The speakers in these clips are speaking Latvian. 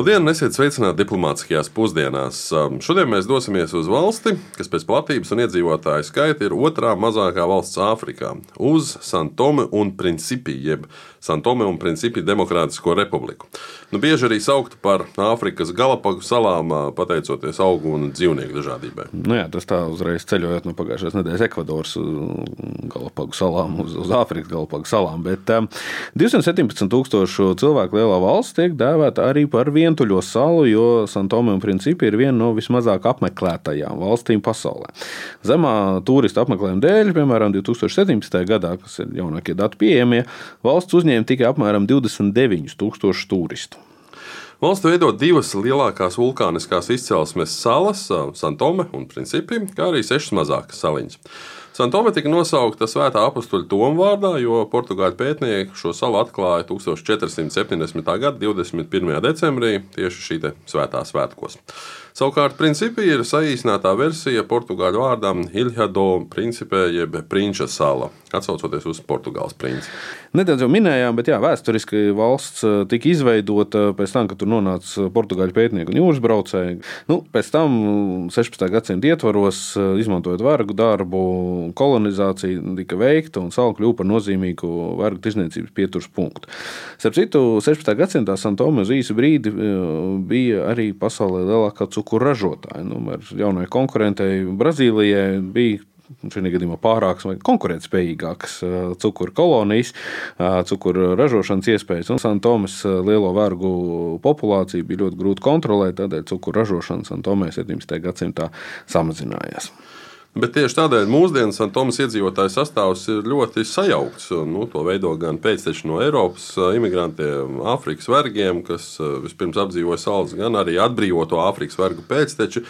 Labdien, esiet sveicināti diplomātiskajās pusdienās. Šodien mēs dosimies uz valsti, kas pēc platības un iedzīvotāju skaita ir otrā mazākā valsts Āfrikā - uz Santome un Principi, jeb Santome un Principi Demokrātisko republiku. Nu, bieži arī saukta par Āfrikas Galapagu salām, pateicoties augu un dzīvnieku dažādībai. Nu jā, tas tā uzreiz ceļojot no pagājušās nedēļas Ekvadoras Galapagu salām, uz, uz Āfrikas Galapagu salām. Bet um, 217,000 cilvēku lielā valsts tiek dēvēta arī par vientuļo salu, jo Santome un Principi ir viena no vismazāk apmeklētajām valstīm pasaulē. Zemā turistu apmeklējuma dēļ, piemēram, 2017. gadā, kas ir jaunākie dati pieejamie, valsts uzņēma tikai apmēram 29,000 turistu. Valsts veido divas lielākās vulkāniskās izcelsmes salas, Santome un Principi, kā arī sešas mazākas saliņas. Santome tika nosaukta Svētā apakstuļa Toma vārdā, jo portugāļu pētnieki šo salu atklāja 1470. gada 21. decembrī, tieši šī svētā svētkos. Savukārt, principi ir saīsinātā versija portugāļu vārdam Ilhado Principe, jeb Prinča sala, atsaucoties uz Portugāles princi. Nedaudz jau minējām, bet jā, vēsturiski valsts eh, tika izveidota pēc tam, kad tur nonāca portugāļu pētnieki un jūras braucēji. Nu, pēc tam 16. gadsimta ietvaros, eh, izmantojot vergu darbu, kolonizācija tika veikta un sala kļuva par nozīmīgu vergu tirzniecības pieturas punktu. Starp citu, 16. gadsimtā Santome uz īsu brīdi eh, bija arī pasaulē lielākā cukuru ražotāja. Nu, ar jaunai konkurentei Brazīlijai bija šajā gadījumā pārākas vai konkurētspējīgākas eh, cukuru kolonijas, cukuru ražošanas iespējas. Un Santomas lielo vergu populāciju bija ļoti grūti kontrolēt, tādēļ cukuru ražošana Santomē 17. gadsimtā samazinājās. Bet tieši tādēļ mūsdienu Santomas iedzīvotāju sastāvs ir ļoti sajaukts. Nu, to veido gan pēcteči no Eiropas imigrantiem, Āfrikas vergiem, kas vispirms apdzīvoja salas, gan arī atbrīvoto Āfrikas vergu pēcteči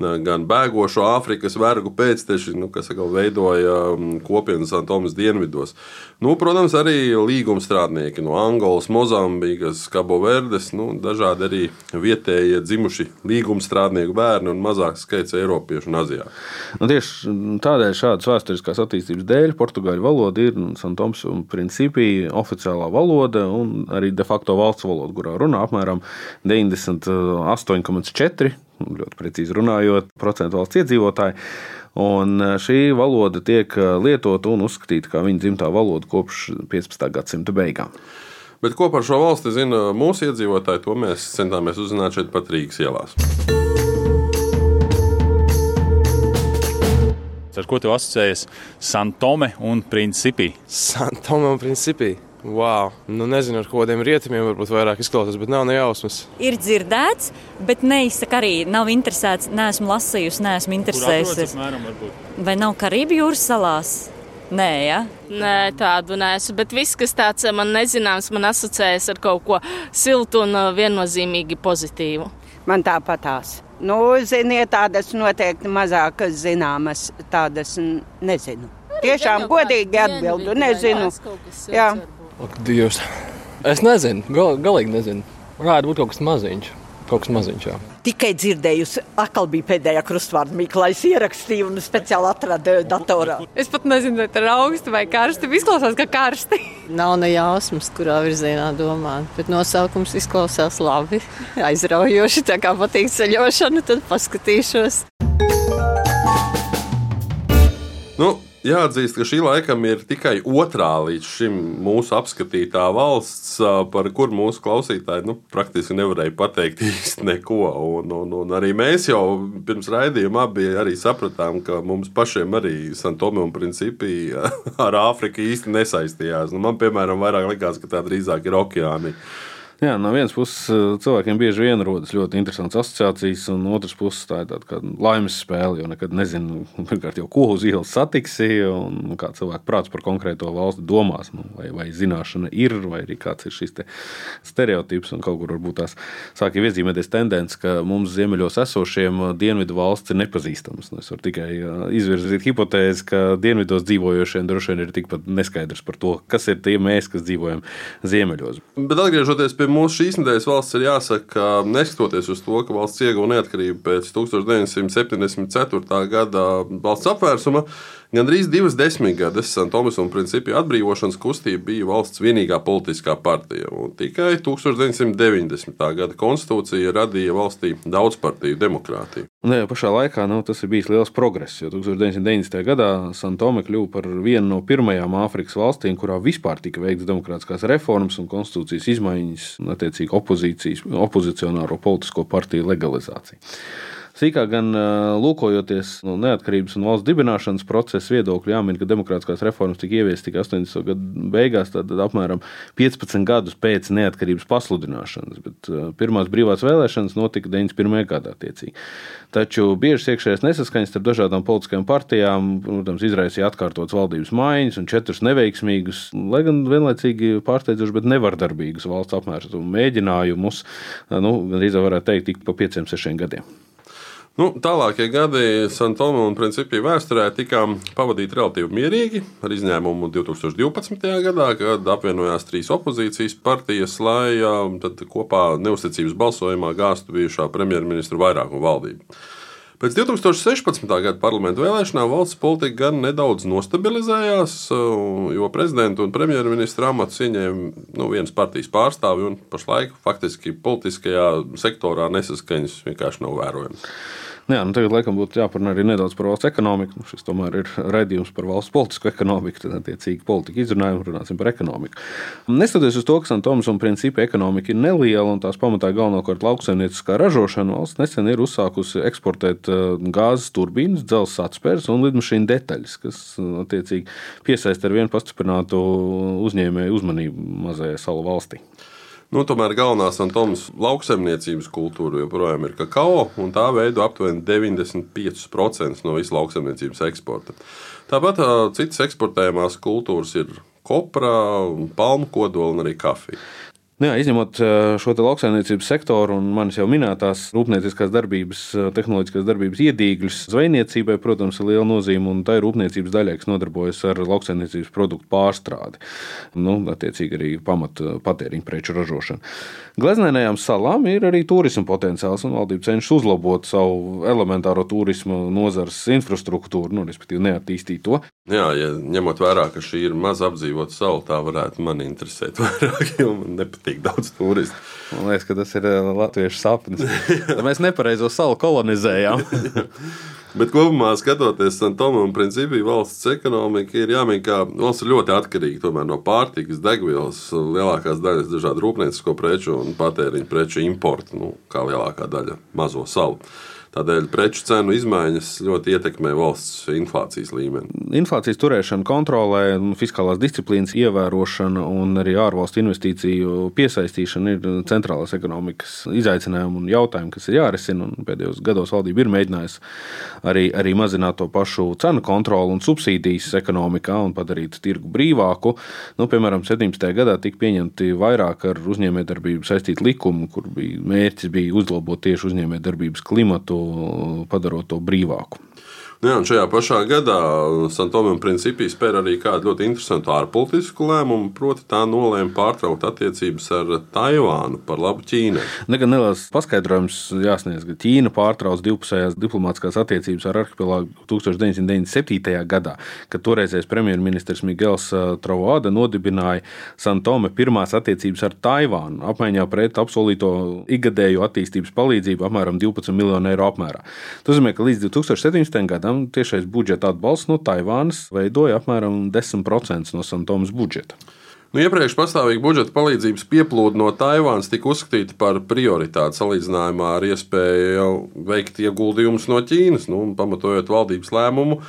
gan bēgošo Āfrikas vergu pēcteči, nu, kas atkal veidoja kopienu Santomas dienvidos. Nu, protams, arī līgumstrādnieki no Angolas, Mozambikas, Cabo Verdes, nu, dažādi arī vietējie dzimuši līgumstrādnieku bērni un mazāks skaits Eiropiešu un Azijā. Nu, tieši tādēļ šādas vēsturiskās attīstības dēļ portugāļu valoda ir Santoms un Principi oficiālā valoda un arī de facto valsts valoda, kurā runā apmēram 98,4 ļoti precīzi runājot, procentu valsts iedzīvotāji. Un šī valoda tiek lietota un uzskatīta kā viņa dzimtā valoda kopš 15. gadsimta beigām. Bet ko par šo valsti zina mūsu iedzīvotāji, to mēs centāmies uzzināt šeit pat Rīgas ielās. Ar ko tev asociējas Santome un Principi? Santoma un Principi. Wow. Nu, nezinu, ar kādiem rietumiem varbūt vairāk izklausās, bet nav ne jausmas. Ir dzirdēts, bet neizsaka arī. Nav interesēts, neesmu lasījusi, neesmu interesējusies. Vai nav Karību jūras salās? Nē, ja? Nē, tādu nesu. Bet viss, kas tāds man nezināms, man asociējas ar kaut ko siltu un uh, viennozīmīgi pozitīvu. Man tāpatās. Nu, ziniet, tādas noteikti mazāk zināmas, tādas nezinu. Tiešām godīgi atbildu, nezinu. Jā. Ak, Dievs. Es nezinu, gal, galīgi nezinu. Varētu būt kaut kas maziņš. Kaut kas maziņš, jā. Tikai dzirdējusi, atkal bija pēdējā krustvārda mīkla, es ierakstīju un speciāli atradu datorā. Es pat nezinu, vai tas ir augsti vai karsti. Izklausās, ka karsti. Nav ne jausmas, kurā virzienā domāt, bet nosaukums izklausās labi, aizraujoši. Tā kā patīk ceļošana, tad paskatīšos. Nu, jāatzīst, ka šī laikam ir tikai otrā līdz šim mūsu apskatītā valsts, par kuru mūsu klausītāji nu, praktiski nevarēja pateikt īsti neko. Un, un, un arī mēs jau pirms raidījuma abi sapratām, ka mums pašiem arī Santome un Principi ar Āfriku īsti nesaistījās. Nu, man, piemēram, vairāk likās, ka tā drīzāk ir okeāni. Jā, no vienas puses cilvēkiem bieži vien rodas ļoti interesants asociācijas, un no otras puses tā ir tāda laimes spēle. Jo nekad nezinu, pirmkārt, jau ko uz ielas satiksi, un kā cilvēks prāts par konkrēto valsti domās. Nu, vai, vai zināšana ir, vai arī kāds ir šis stereotips, un kaut kur varbūt tās sāk jau iezīmēties tendence, ka mums ziemeļos esošiem dienvidu valsts ir nepazīstamas. Nu, Es varu tikai izvirzīt hipotēzi, ka dienvidos dzīvojošiem droši vien ir tikpat neskaidrs par to, kas ir tie mēs, kas dzīvojam ziemeļos. Bet atgriežoties pie mūsu šīs nedēļas valsts ir jāsaka, ka neskatoties uz to, ka valsts ieguva neatkarību pēc 1974. gada valsts apvērsuma, Gandrīz divas desmitgades Santomas un Principija atbrīvošanas kustība bija valsts vienīgā politiskā partija. Tikai 1990. gada konstitūcija radīja valstī daudzpartiju demokrātiju. Ne, nu pašā laikā nu, tas ir bijis liels progress, jo 1990. gadā Santome kļuva par vienu no pirmajām Āfrikas valstīm, kurā vispār tika veikts demokrātiskās reformas un konstitūcijas izmaiņas, attiecīgi opozīcijas, opozicionāro politisko partiju legalizācija. Sīkāk gan lūkojoties no neatkarības un valsts dibināšanas procesa viedokļa, jāmin, ka demokrātiskās reformas tika ieviestas tikai 80. gadu beigās, tad apmēram 15 gadus pēc neatkarības pasludināšanas. Bet pirmās brīvās vēlēšanas notika 91. gadā. Tiecīgi. Taču biežas iekšējās nesaskaņas starp dažādām politiskajām partijām, protams, izraisīja atkārtotas valdības maiņas un četrus neveiksmīgus, lai gan vienlaicīgi pārsteidzošus, bet nevardarbīgus valsts apmēru mēģinājumus, nu, gandrīz varētu teikt, tik pa pieciem, sešiem gadiem. Nu, tālākie gadi Santoma un Principija vēsturē tika pavadīti relatīvi mierīgi, ar izņēmumu 2012. gadā, kad apvienojās trīs opozīcijas partijas, lai kopā neusticības balsojumā gāztu bijušā premjerministra vairākumu valdību. Pēc 2016. gada parlamentu vēlēšanām valsts politika gan nedaudz nostabilizējās, jo prezidenta un premjerministra amatus ieņēma nu, vienas partijas pārstāvi, un pašlaik faktiski politiskajā sektorā nesaskaņas vienkārši nav vērojamas. Nu jā, nu tagad laikam būtu jāparunā arī nedaudz par valsts ekonomiku. Nu, šis tomēr ir raidījums par valsts politisko ekonomiku, tad attiecīgi politika izrunājumu runāsim par ekonomiku. Neskatoties uz to, ka Santomas un principi ekonomika ir neliela un tās pamatā galvenokārt lauksaimnieciskā ražošana, valsts nesen ir uzsākusi eksportēt uh, gāzes turbīnas, dzelzceļa atspērs un lidmašīnu detaļas, kas uh, attiecīgi piesaista ar vienu pastiprinātu uzņēmēju uzmanību mazajai salu valstī. Nu, tomēr galvenā Santomas lauksaimniecības kultūra joprojām ir kakao, un tā veido aptuveni 95% no visas lauksaimniecības eksporta. Tāpat citas eksportējumās kultūras ir kopra, palmu kodola un arī kafija. Nu jā, izņemot šo lauksaimniecības sektoru un manis jau minētās rūpnieciskās darbības, eh, tehnoloģiskās darbības iedīgļus, zvejniecībai, protams, ir liela nozīme. Tā ir rūpniecības daļa, kas nodarbojas ar lauksaimniecības produktu pārstrādi. Nu, attiecīgi arī pamat eh, patēriņa preču ražošanu. Gleznēnajām salām ir arī turisma potenciāls, un valdība cenšas uzlabot savu elementāro turismu nozares infrastruktūru, nu, respektīvi neattīstīt to. Jā, ja ņemot vērā, ka šī ir maz apdzīvota sala, tā varētu man interesēt vairāk, jo man nepatīk daudz turistu. Man liekas, ka tas ir eh, latviešu sapnis. Mēs nepareizo salu kolonizējām. Bet kopumā skatoties Santomam un Principī valsts ekonomika ir jāmin, ka valsts ir ļoti atkarīga no pārtikas, degvielas, lielākās daļas dažādu rūpniecisko preču un patēriņu preču importa, nu, kā lielākā daļa mazo salu. Tādēļ preču cenu izmaiņas ļoti ietekmē valsts inflācijas līmeni. Inflācijas turēšana, kontrolē, fiskālās disciplīnas ievērošana un arī ārvalstu investīciju piesaistīšana ir centrālās ekonomikas izaicinājumi un jautājumi, kas ir jārisina. Pēdējos gados valdība ir mēģinājusi arī, arī mazināt to pašu cenu kontroli un subsīdijas ekonomikā un padarīt tirgu brīvāku. Nu, piemēram, 17. gadā tika pieņemti vairāk ar uzņēmējdarbību saistīti likumi, kur bija mērķis bija uzlabot tieši uzņēmējdarbības klimatu padarot to brīvāku. Jā, šajā pašā gadā Santomam Principī spēra arī kādu ļoti interesantu ārpolitisku lēmumu, proti tā nolēma pārtraukt attiecības ar Taivānu par labu Ķīnai. Negan neliels paskaidrojums jāsniedz, ka Ķīna pārtrauc divpusējās diplomātiskās attiecības ar arhipelāgu 1997. gadā, kad toreizējais premjerministrs Miguels Trauada nodibināja Santome pirmās attiecības ar Taivānu apmaiņā pret apsolīto ikgadēju attīstības palīdzību apmēram 12 miljonu eiro apmērā. Tas nozīmē, ka līdz 2017. gadam gadam tiešais budžeta atbalsts no Taivānas veidoja apmēram 10% no Santomas budžeta. Nu, iepriekš pastāvīga budžeta palīdzības pieplūde no Taivānas tika uzskatīta par prioritāti salīdzinājumā ar iespēju veikt ieguldījumus no Ķīnas. Nu, pamatojot valdības lēmumu,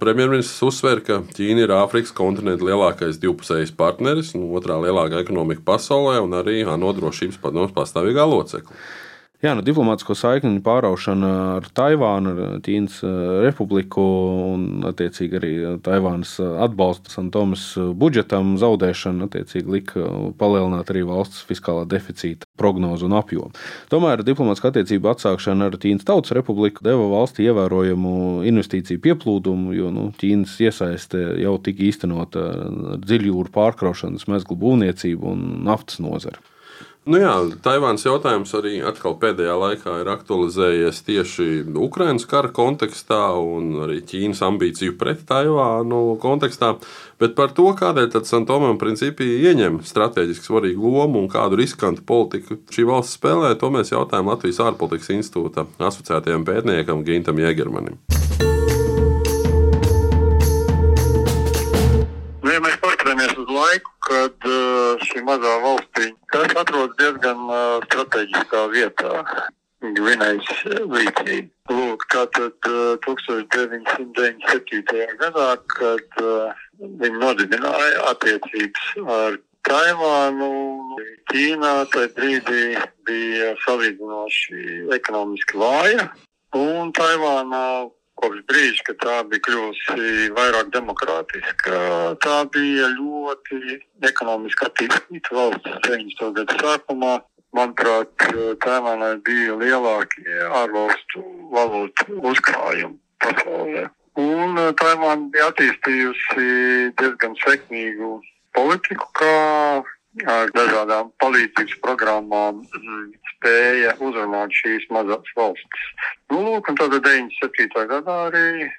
premjerministrs uzsver, ka Ķīna ir Āfrikas kontinenta lielākais divpusējs partneris, nu, otrā lielākā ekonomika pasaulē un arī ANO drošības padomus pastāvīgā locekle. Jā, nu, diplomātsko saikņu pāraušana ar Taivānu, ar Ķīnas eh, republiku un, attiecīgi, arī Taivānas atbalsta Santomas budžetam zaudēšana, attiecīgi, lika palielināt arī valsts fiskālā deficīta prognozu un apjomu. Tomēr diplomātska attiecība atsākšana ar Ķīnas Tautas republiku deva valstī ievērojamu investīciju pieplūdumu, jo nu, Ķīnas iesaiste jau tika īstenota dziļjūru pārkraušanas, mezglu būvniecību un naftas nozari. Nu jā, Taivānas jautājums arī pēdējā laikā ir aktualizējies tieši Ukraiņas kara kontekstā un arī Ķīnas ambīciju pret Taivānu kontekstā. Bet par to, kādēļ Santomam principī ieņem strateģiski svarīgu lomu un kādu riskantu politiku šī valsts spēlē, to mēs jautājām Latvijas ārpolitikas institūta asociētajam pētniekam Gintam Jēgermanim. Šī mazā valstiņa, kas atrodas diezgan strateģiskā vietā, Gvinējas līcī. Lūk, tātad uh, 1997. gadā, kad uh, viņi nodibināja attiecības ar Taivānu, Ķīnā tajā brīdī bija salīdzinoši ekonomiski vāja, un Taivānā kopš brīža, kad tā bija kļuvusi vairāk demokrātiska, tā bija ļoti ekonomiski attīstīta valsts 90. gadu sākumā. Manuprāt, Taivānai bija lielākie ārvalstu valūtu uzkrājumi pasaulē. Un Taivāna bija attīstījusi diezgan sekmīgu politiku, kā ar dažādām palīdzības programmām spēja uzrunāt šīs mazās valstis. Nu, lūk, un tad 97. gadā arī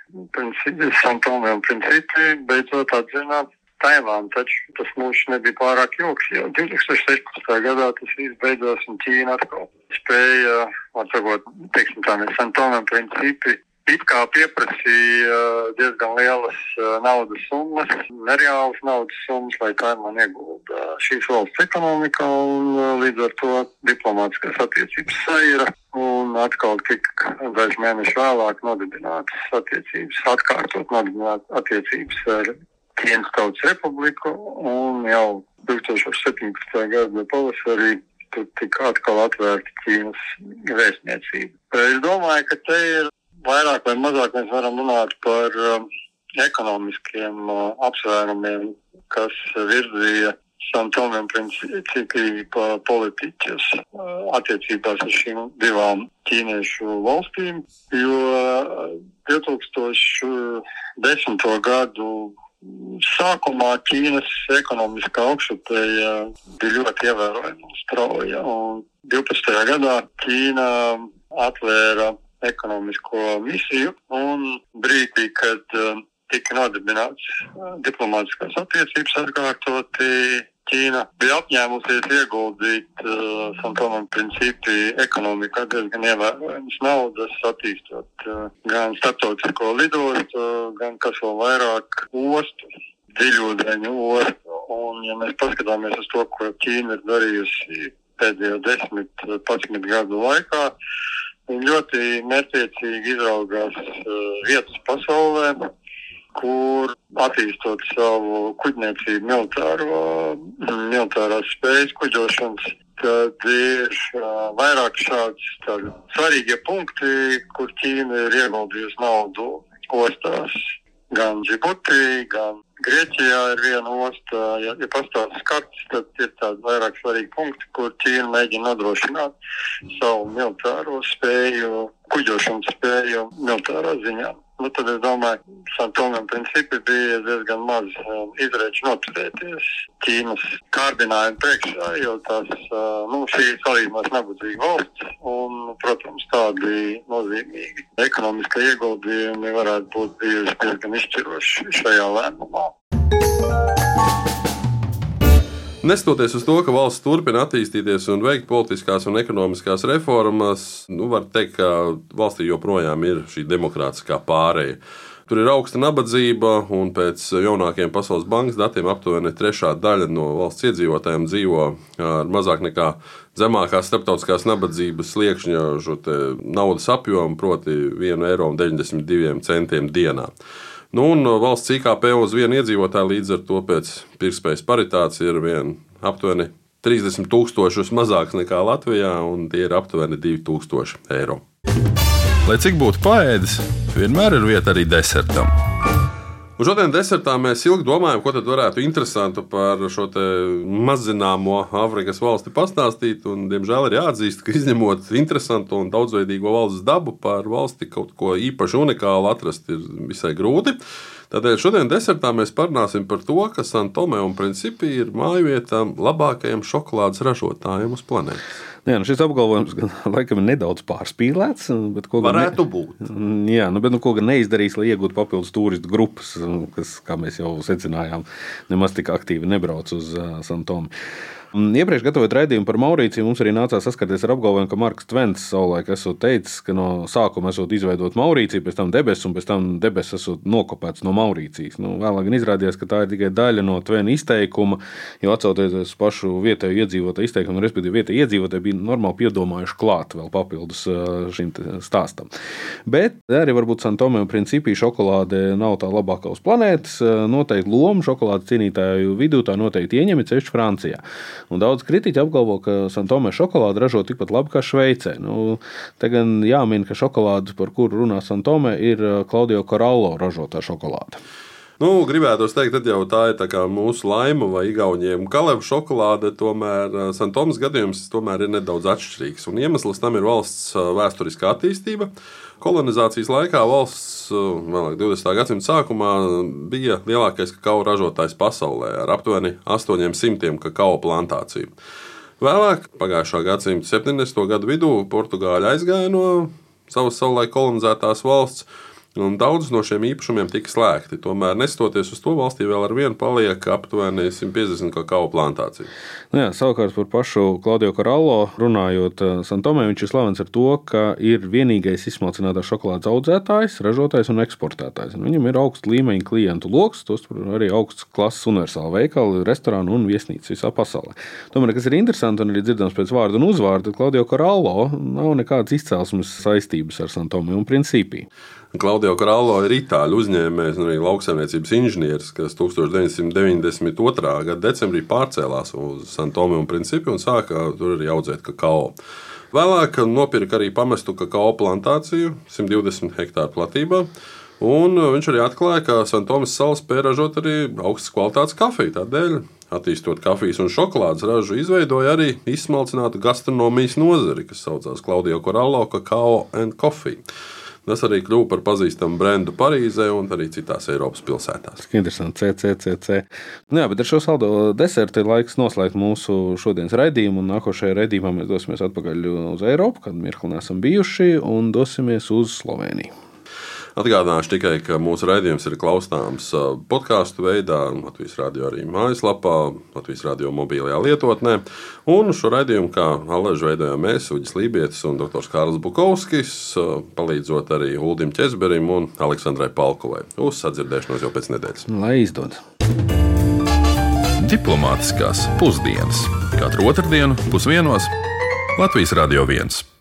Santomē un Principi beidzot atzināt Taivānu, taču tas mūžs nebija pārāk ilgs, jo 2016. gadā tas viss beidzās un Ķīna atkal spēja, atsakot, teiksim tā, Santomē Principi it kā pieprasīja diezgan lielas naudas summas, nereālas naudas summas, lai Taimāna iegulda šīs valsts ekonomikā un līdz ar to diplomātiskās attiecības saira. Un atkal tika dažs mēneši vēlāk nodibinātas attiecības, atkārtot nodibinātas attiecības ar Ķīnas Tautas Republiku un jau 2017. gada pavasarī tika atkal atvērta Ķīnas vēstniecība. Es domāju, ka te ir vairāk vai mazāk mēs varam runāt par um, ekonomiskiem uh, apsvērumiem, kas virzīja Santomiem principi politiķus uh, attiecībās ar šīm divām ķīniešu valstīm, jo 2010. gadu sākumā Ķīnas ekonomiskā augšupēja bija ļoti ievērojama un strauja. Un 12. gadā Ķīna atvēra ekonomisko misiju. Un brīdī, kad uh, tika nodibināts uh, diplomātiskās attiecības atkārtoti, Ķīna bija apņēmusies ieguldīt uh, Santomam principi ekonomikā diezgan ievērojamas naudas, attīstot uh, gan starptautisko lidostu, gan kas vēl vairāk ostu, dziļūdeņu ostu. Un, ja mēs paskatāmies uz to, ko Ķīna ir darījusi pēdējo 10-11 gadu laikā, Viņi ļoti mērķiecīgi izraugās uh, vietas pasaulē, kur attīstot savu kuģniecību, militāro, militārās spējas kuģošanas, tad ir uh, vairāk šādi svarīgie punkti, kur Ķīna ir ieguldījusi naudu ostās. Gan Džibutī, gan Grieķijā ir viena osta, ja, ja pastāv skats, tad ir tādi vairāk svarīgi punkti, kur Ķīna mēģina nodrošināt savu militāro spēju, kuģošanas spēju militārā ziņā. Nu, tad es domāju, ka Santomam principi bija diezgan maz um, izrēķi noturēties Ķīnas kārdinājumu priekšā, jo tās, uh, nu, šī ir salīdzinoši nabadzīga valsts un, protams, tādi nozīmīgi ekonomiskie ieguldījumi varētu būt bijuši diezgan izšķiroši šajā lēmumā. Nestoties uz to, ka valsts turpina attīstīties un veikt politiskās un ekonomiskās reformas, nu, var teikt, ka valstī joprojām ir šī demokrātiskā pārēja. Tur ir augsta nabadzība, un pēc jaunākiem Pasaules bankas datiem aptuveni trešā daļa no valsts iedzīvotājiem dzīvo ar mazāk nekā zemākās starptautiskās nabadzības sliekšņa naudas apjomu, proti 1,92 eiro dienā. Nu, un valsts IKP uz vienu iedzīvotāju līdz ar to pēc pirktspējas paritātes ir vien aptuveni 30 tūkstošus mazāks nekā Latvijā, un tie ir aptuveni 2000 eiro. Lai cik būtu paēdis, vienmēr ir vieta arī desertam. Un šodien desertā mēs ilgi domājam, ko tad varētu interesantu par šo mazzināmo Āfrikas valsti pastāstīt. Un, diemžēl ir jāatzīst, ka izņemot interesantu un daudzveidīgo valsts dabu, par valsti kaut ko īpaši unikālu atrast ir visai grūti. Tādēļ šodien desertā mēs parunāsim par to, ka Santomē un Principi ir mājvieta labākajiem šokolādes ražotājiem uz planētas. Jā, nu šis apgalvojums gan, laikam ir nedaudz pārspīlēts. Bet, Varētu ne... būt. Jā, nu, bet nu, ko gan neizdarīs, lai iegūtu papildus turistu grupas, kas, kā mēs jau secinājām, nemaz tik aktīvi nebrauc uz uh, Santomu. Iepriekš gatavojot raidījumu par Maurīciju, mums arī nācās saskarties ar apgalvojumu, ka Marks Tvents savulaik esot teicis, ka no sākuma esot izveidot Maurīciju, pēc tam debesis, un pēc tam debesis esot nokopēts no Maurīcijas. Nu, vēlāk izrādījās, ka tā ir tikai daļa no Tvena izteikuma, jo atcaucoties uz pašu vietēju iedzīvotāju izteikumu, respektīvi vietēji iedzīvotāji bija normāli piedomājuši klāt vēl papildus šim stāstam. Bet arī varbūt Santomē un Principī šokolāde nav tā labākā uz planētas. Noteikti loma šokolādes cienītāju vidū tā noteikti ieņem ceļš Francijā. Un daudz kritiķi apgalvo, ka Santomē šokolāde ražo tikpat labi kā Šveicē. Nu, te gan jāmin, ka šokolāde, par kuru runā Santomē, ir Klaudio uh, Korallo ražotā šokolāde. Nu, gribētu teikt, ka jau tā ir tā mūsu laima vai igauniem. Kaleva šokolāde, tomēr uh, Santomas gadījums tomēr ir nedaudz atšķirīgs. Un iemesls tam ir valsts uh, vēsturiskā attīstība. Kolonizācijas laikā valsts vēl 20. gadsimta sākumā bija lielākais kakao ražotājs pasaulē ar aptuveni 800 kakao plantāciju. Vēlāk, pagājušā gadsimta 70. gadu vidū, Portugāļi aizgāja no savas savulaik kolonizētās valsts Un daudz no šiem īpašumiem tika slēgti. Tomēr, neskatoties uz to, valstī vēl ar vienu paliek aptuveni 150 kakao plantāciju. Nu jā, savukārt par pašu Klaudio Korallo runājot, eh, Santomē viņš ir slavens ar to, ka ir vienīgais izsmalcinātās šokolādes audzētājs, ražotājs un eksportētājs. Un viņam ir augsts līmeņa klientu lokus, tos arī augsts klases universāla veikali, restorānu un viesnīcas visā pasaulē. Tomēr, kas ir interesanti un arī dzirdams pēc vārda un uzvārda, tad Klaudio Korallo nav nekādas izcelsmes saistības ar Santomē un Principiju. Klaudio Krallo ir itāļu uzņēmējs un arī lauksaimniecības inženieris, kas 1992. gada decembrī pārcēlās uz Santomi un Principi un sāka tur arī audzēt kakao. Vēlāk nopirka arī pamestu kakao plantāciju 120 hektāru platībā. Un viņš arī atklāja, ka Santomas salas spēja ražot arī augstas kvalitātes kafiju. Tādēļ, attīstot kafijas un šokolādes ražu, izveidoja arī izsmalcinātu gastronomijas nozari, kas saucās Klaudio Korallo, Kakao and Coffee. Tas arī kļuva par pazīstamu brendu Parīzē un arī citās Eiropas pilsētās. Interesanti, CCCC. Nu jā, bet ar šo saldo desertu ir laiks noslēgt mūsu šodienas raidījumu. Nākošajā raidījumā mēs dosimies atpakaļ uz Eiropu, kad mirkli nesam bijuši, un dosimies uz Sloveniju. Atgādināšu tikai, ka mūsu raidījums ir klausāms podkāstu veidā, Latvijas radio arī mājaslapā, Latvijas radio mobilajā lietotnē. Un šo raidījumu, kā Alēžu veidojām mēs, Uģis Lībietis un dr. Kārls Bukovskis, palīdzot arī Uldim Česberim un Aleksandrai Palkovai. Uz sadzirdēšanos jau pēc nedēļas. Lai izdodas! Diplomātiskās pusdienas katru otrdienu pusdienos Latvijas Radio 1.